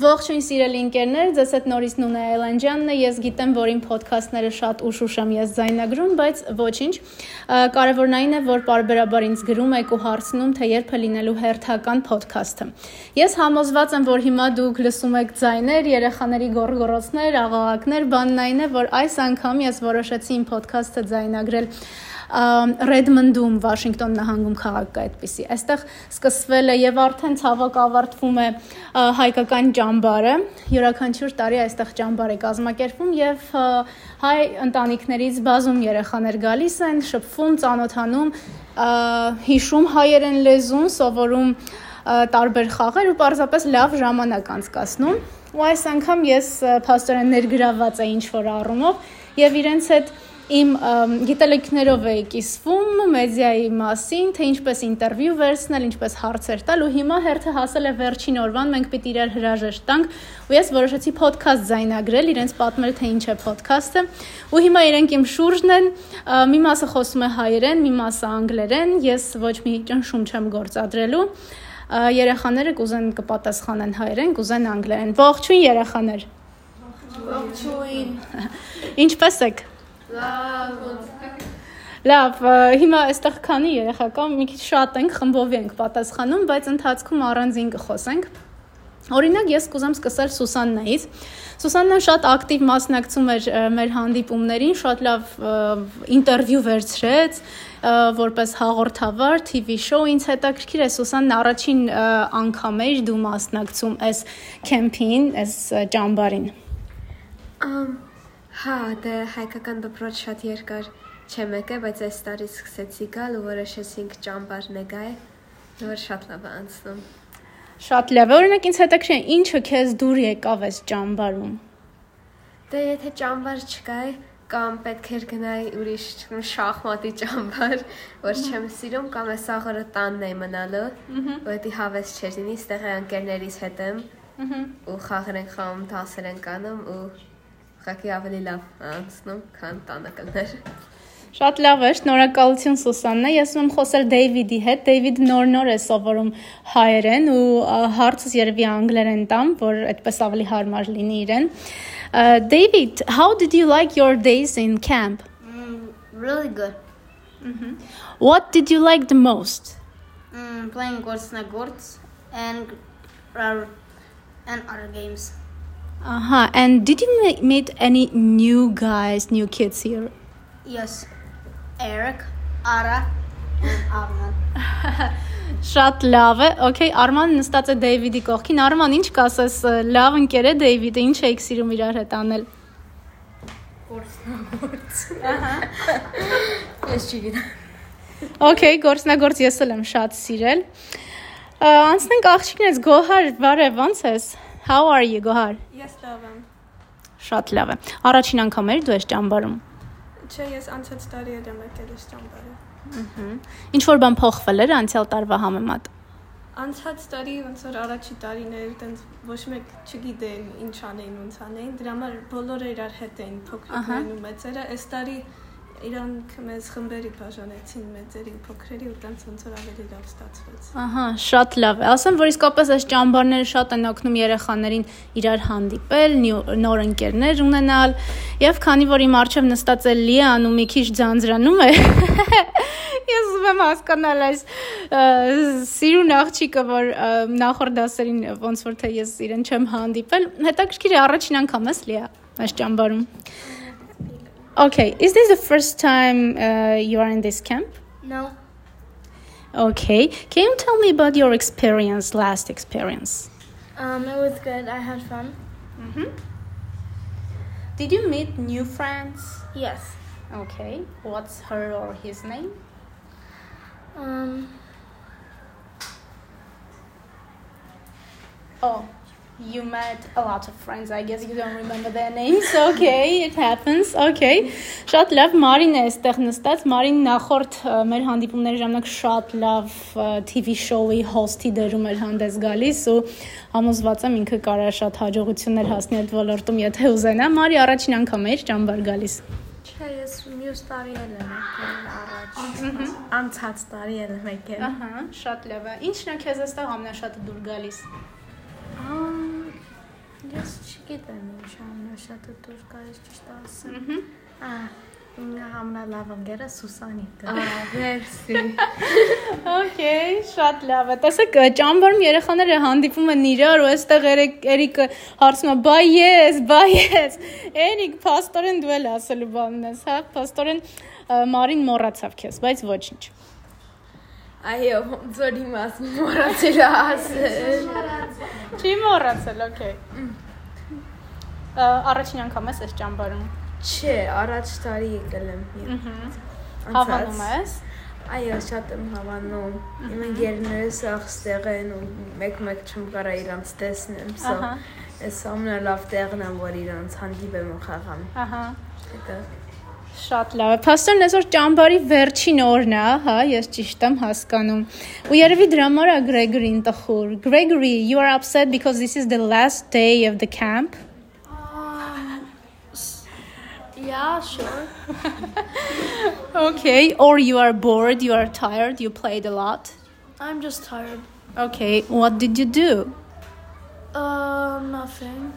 Ողջույն սիրելի ընկերներ, ձեզ հետ նորից Նունե Այլանդյանն է։ Ես գիտեմ, որ իմ ոդքասթները շատ ուշ-ուշ եմ ես ձայնագրում, բայց ոչինչ։ Կարևորն այն է, որ parberabar ինձ գրում եք ու հարցնում, թե երբ է լինելու հերթական ոդքասթը։ Ես համոզված եմ, որ հիմա դուք լսում եք ձայներ, երեխաների գոռգոռոցներ, աղաղակներ, բանն այն է, որ այս անգամ ես որոշեցի իմ ոդքասթը ձայնագրել Ռեդմոնդում, Վաշինգտոն նահանգում քաղաք կա այդպեսի։ Այստեղ սկսվել է եւ արդեն ցավոք ավարտվում է հայկական ճամբարը։ Յուրաքանչյուր տարի այստեղ ճամբար է կազմակերպվում եւ հայ ընտանիքներից բազում երեխաներ գալիս են, շփվում, ծանոթանում, հիշում հայերեն լեզուն, սովորում տարբեր խաղեր ու պարզապես լավ ժամանակ անցկացնում։ Ու այս անգամ ես փաստորեն ներգրաված էի ինչ որ առումով եւ իրենց հետ իմ գիտելիքներով էի կիսվում մեդիայի մասին, թե ինչպես ինտերվյու վերցնել, ինչպես հարցեր տալ ու հիմա հերթը հասել է վերջին օրվան, մենք պիտի իրար հրաժեշտ տանք ու ես որոշեցի ոդքասթ ձայնագրել, իրենց պատմել թե ինչ է ոդքասթը ու հիմա իրենք իմ շուրջն են, մի մասը խոսում է հայերեն, մի մասը անգլերեն, ես ոչ մի ճնշում չեմ գործադրելու երեխաները կուզեն կպատասխանեն հայերեն, կուզեն անգլերեն։ Ողջույն երեխաներ։ Ողջույն։ Ինչպե՞ս եք։ Լավ, հիմա այստեղ քանի երեխա կա, մի քիչ շատ ենք, խմբով ենք պատասխանում, բայց ընթացքում առանձին կխոսենք։ Օրինակ ես կուզեմ սկսել Սուսաննայից։ Սուսաննան շատ ակտիվ մասնակցում էր մեր հանդիպումներին, շատ լավ ինտերվյու վերցրեց, որպես հաղորդավար TV show ինձ հետաքրքիր է Սուսանն առաջին անգամ էր դու մասնակցում այս կեմփին, այս ճամբարին։ Ամ Հա, դե հայկական դպրոց շատ երկար չեմ եկել, բայց այս տարի սկսեցի գալ ու որոշեցինք ճամբար նգայ, որ շատ լավ է անցնում։ Շատ լավ։ Օրինակ ինձ հետաքրքիր է ինչը քեզ դուր եկավ այս ճամբարում։ Դե եթե ճամբար չկայ, կամ պետք էր գնայի ուրիշ շախմատի ճամբար, որ չեմ սիրում, կամ այս աղորը տանն էի մնալու, որտի հավես չէր լինի, ստեղ ընկերներիս հետ եմ։ Ու խաղեր են խաղում, դասեր են կանում ու ուղղակի ավելի լավ անցնում, քան տանը կներ։ Շատ լավ է, շնորհակալություն Սուսաննա։ Ես ուզում խոսել Դեյվիդի հետ։ Դեյվիդը նոր-նոր է սովորում հայերեն ու հարցս երևի անգլերեն տամ, որ այդպես ավելի հարմար լինի իրեն։ David, how did you like your days in camp? Mm, really good. Mm-hmm. What did you like the most? Mm, playing Gorts na Gorts and uh, and other games. Uh-huh. And did you meet any new guys, new kids here? Yes. Eric, Ara, and Arman. Շատ լավ է։ Okay, Արման նստած է Դեյվիդի կողքին։ Արման, ինչ կասես, լավ ընկեր է Դեյվիդը, ինչ եք սիրում իրար հետ անել։ Գործնագործ։ Ահա։ Ես չգիտեմ։ Okay, գործնագործ ես էլ եմ շատ սիրել։ Անցնենք աղջիկներից Գոհար, բարև, ո՞նց ես։ How are you, Gohar? Ես լավ եմ։ Շատ լավ է։ Առաջին անգամ էր դու ես ճամբարում։ Չէ, ես անցած տարի եմ եկել ես ճամբարը։ Ահա։ Ինչ որ բան փոխվել էր անցյալ տարվա համեմատ։ Անցած տարի ոնց որ առաջի տարիներ տենց ոչ մեկ չգիտեն ինչ անեին, ոնց անեին, դրա համար բոլորը իրար հետ էին փոքրիկներն ու մեծերը։ Այս տարի իրանք մեզ խմբերի բաժանեցին մեծերին փոքրերի ու տենց ոնց որ ավելի լավ ստացվեց։ Ահա, շատ լավ է։ Ասեմ, որ իսկապես այս ճամբարները շատ են օգնում երեխաներին իրար հանդիպել, նոր ընկերներ ունենալ, եւ քանի որ իմ արչեւ նստած է Լիան ու մի քիչ ձանձրանում է, ես ուզում եմ հասկանալ այս սիրուն աղջիկը, որ նախորդ դասերին ոնց որ թե ես իրեն չեմ հանդիպել, հետաքրքիր է առաջին անգամ ես Լիա այս ճամբարում։ Okay, is this the first time uh, you are in this camp? No. Okay, can you tell me about your experience, last experience? Um, it was good. I had fun. Mm-hmm. Did you meet new friends? Yes. Okay, what's her or his name? Um. Oh, you met a lot of friends. I guess you don't remember their names. Okay, it happens. Okay. Շատ լավ Մարին է այստեղ նստած։ Մարին նախորդ մեր հանդիպումների ժամանակ շատ լավ TV show-ի host-ի դերում էր հանդես գալիս ու համոզված եմ ինքը կարա շատ հաջողություններ հասնի այդ ոլորտում, եթե ուզենա։ Մարի առաջին անգամ էր ճամբար գալիս։ Չէ, ես մյուս տարի էլ եմ առաջ։ Անցած տարի էլ եմ եկել։ Ահա, շատ լավ է։ Ինչն է քեզ այստեղ ամենաշատը դուր գալիս։ Ես չգիտեմ ինչ ամենաշատը դուր կարես ճիշտ ասեմ։ Ահա Ինձ ամենալավ ընկերը Սուսանիկը։ Ահա, մերսի։ Okay, շատ լավ է։ Տեսեք, ճամբարում երեխաները հանդիպում են իրար ու այստեղ Էրիկը հարցնում է՝ «Բայ ես, բայ ես»։ Էրիկ, փաստորեն դու էլ ասելու բանն ես, հա, փաստորեն Մարին մոռացավ քեզ, բայց ոչինչ։ Այո, ծորի մաս մոռացել ասել։ Չի մոռացել, okay։ Առաջին անգամ ես այս ճամբարում։ Չէ, առաջ տարի եկել եմ Հավանում ես։ Այո, շատ եմ հավանում։ Իմ ընկերներս ախստեղ են ու մեկ-մեկ չեմ կարա իրանց տեսնեմ, սա այս ամենալավ տեղն է, որ իրանց հանդիպեմ ու խաղամ։ Ահա։ Դա Շատ լավ է։ Փաստորեն այսօր ճամբարի վերջին օրն է, հա, ես ճիշտ եմ հասկանում։ Ու երևի դրա համար է Gregory-ին տխուր։ Gregory, you are upset because this is the last day of the camp. Yeah, sure. Okay, or you are bored, you are tired, you played a lot. I'm just tired. Okay, what did you do? Uh, nothing.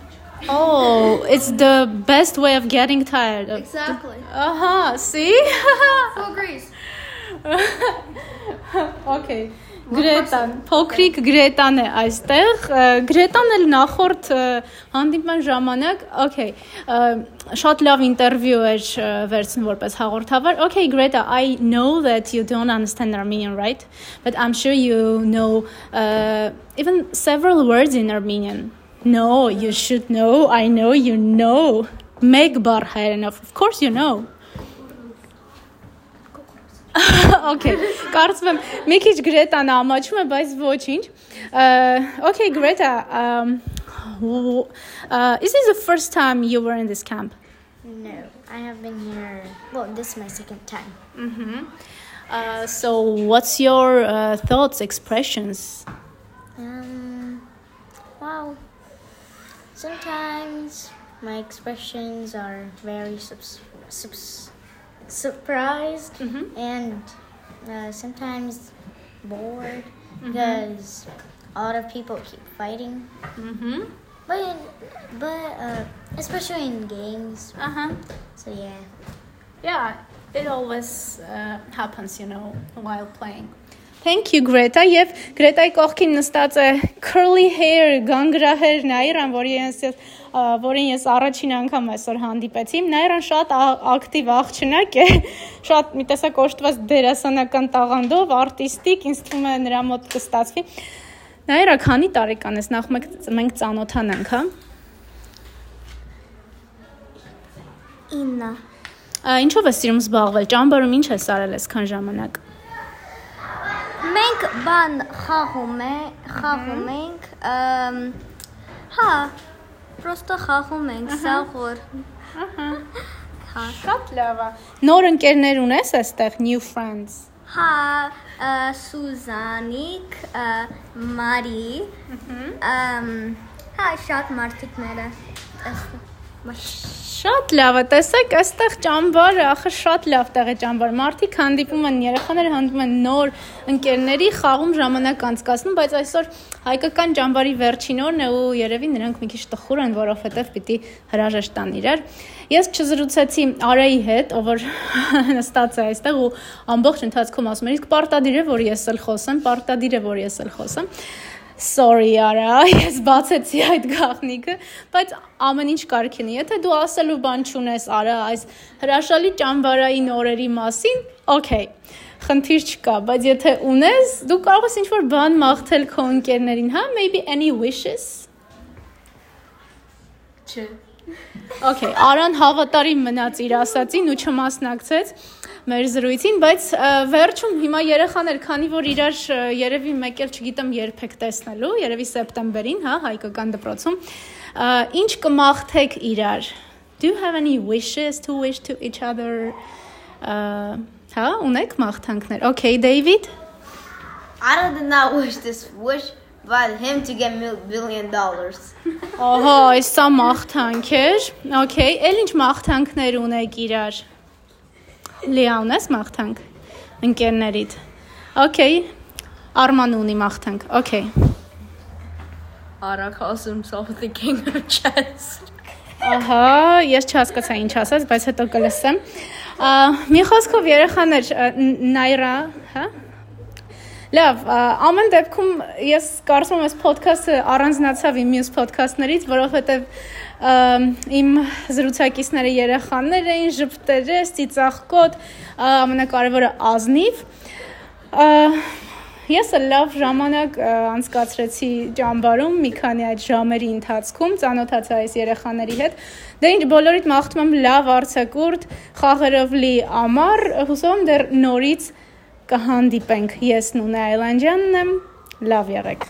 Oh, it's the best way of getting tired. Exactly. Uh-huh, see? Who agrees? Okay. Գրետան, փոքրիկ Գրետան է այստեղ։ Գրետան էլ նախորդ հանդիպման ժամանակ, okay, շատ լավ ինտերվյու էր վերցնում որպես հաղորդավար։ Okay, Greta, I know that you don't understand Armenian, right? But I'm sure you know uh, even several words in Armenian. No, you should know. I know you know. Meg bar հայերենով. Of course you know. Okay, կարծում եմ մի քիչ Գրետան ամաչում է, բայց ոչինչ։ Uh, okay, Greta, um w- uh, is this the first time you were in this camp? No, I have been here. Well, this is my second time. Mhm. Uh, so what's your uh, thoughts, expressions? Um, well, sometimes my expressions are very subs- subs- surprised Mhm. and uh, sometimes bored because a lot of people keep fighting. Mhm. But but uh, especially in games. Uh-huh. So yeah. Yeah, it always uh, happens, you know, while playing. Thank you Greta եւ Գրետայի կողքին նստած է curly hair գանգրահեր Նայրան, որի ես որին ես առաջին անգամ այսօր հանդիպեցի։ Նայրան շատ ակտիվ աղջնակ է, շատ մի տեսակ օժտված դերասանական տաղանդով, արտիստիկ, ինձ թվում է նրա մոտ կստացվի։ Նայրա, քանի տարեկան ես, նախ մենք ծանոթանանք, հա։ Inna. Ա, Ինչով ես սիրում զբաղվել։ Ճամբարում ինչ ես արել այսքան ժամանակ։ Մենք բան խաղում է, խաղում ենք, հա, պրոստը խաղում ենք, սա որ Ահա։ հա, Շատ լավ է։ Նոր ընկերներ ունես այստեղ, new friends։ հա, Սուզանիկ, Մարի, ըմ հա, շատ մարդիկները։ Այստեղ մարդ- Շատ լավ է, տեսեք, այստեղ ճամբարը, ախր շատ լավ տեղ է ճամբար։ Մարդիկ հանդիպում են, երեխաները հանդիպում են նոր ընկերների խաղում ժամանակ անցկացնում, բայց այսօր հայկական ճամբարի վերջին օրն է ու երևի նրանք մի քիչ տխուր են, որովհետև պիտի հրաժեշտ տան իրար։ Ես չզրուցեցի Արայի հետ, ով որ նստած է այստեղ ու ամբողջ ընթացքում ասում էր, իսկ պարտադիր է, որ ես էլ խոսեմ, պարտադիր է, որ ես էլ խոսեմ։ Sorry, Արա, ես բացեցի այդ գաղտնիքը, բայց ամեն ինչ կարիք ունի։ Եթե դու ասելու բան չունես, Արա, այս հրաշալի ճամբարային օրերի մասին, okay, խնդիր չկա, բայց եթե ունես, դու կարող ես ինչ-որ բան մաղթել քո ընկերներին, հա, maybe any wishes։ Չէ։ Okay, Արան հավատարիմ մնաց իր ասացին ու չմասնակցեց մեր զրույցին, բայց վերջում հիմա երեխաներ, քանի որ իրար երևի մեկ էլ չգիտեմ երբ եք տեսնելու, երևի սեպտեմբերին, հա, հայկական դպրոցում, ինչ կմաղթեք իրար։ Do you have any wishes to wish to each other? Uh, հա, ունեք մաղթանքներ։ Okay, David? I did not wish this wish but him to get billion dollars. Ահա, այս սա մաղթանք էր։ Okay, ել ինչ մաղթանքներ ունեք իրար։ Լիա ունես մաղթանք ընկերներիդ։ Okay, Արման ունի մաղթանք։ Okay։ արագ ասում something in your chest։ Ահա, ես չհասկացա ինչ ասած, բայց հետո կլսեմ։ Ա, Մի խոսքով երեխաներ Նայրա, հա? Լավ, ամեն դեպքում ես կարծում եմ այս ոդքասթը առանձնացավ իմ մյուս ոդքասթներից, որովհետև իմ զրուցակիցները երեխաներ էին, ժպտերես, ծիծաղկոտ, ամենակարևորը ազնիվ։ Ես լավ ժամանակ անցկացրեցի ճամբարում մի քանի այդ ժամերի ընթացքում, ծանոթացա այս երեխաների հետ։ Դե ինչ բոլորիդ մաղթում եմ լավ արցակուրտ, խաղերով լի ամառ, հուսով եմ դեռ նորից կհանդիպենք։ Ես Նունե Այլանդյանն եմ։ Լավ եղեք։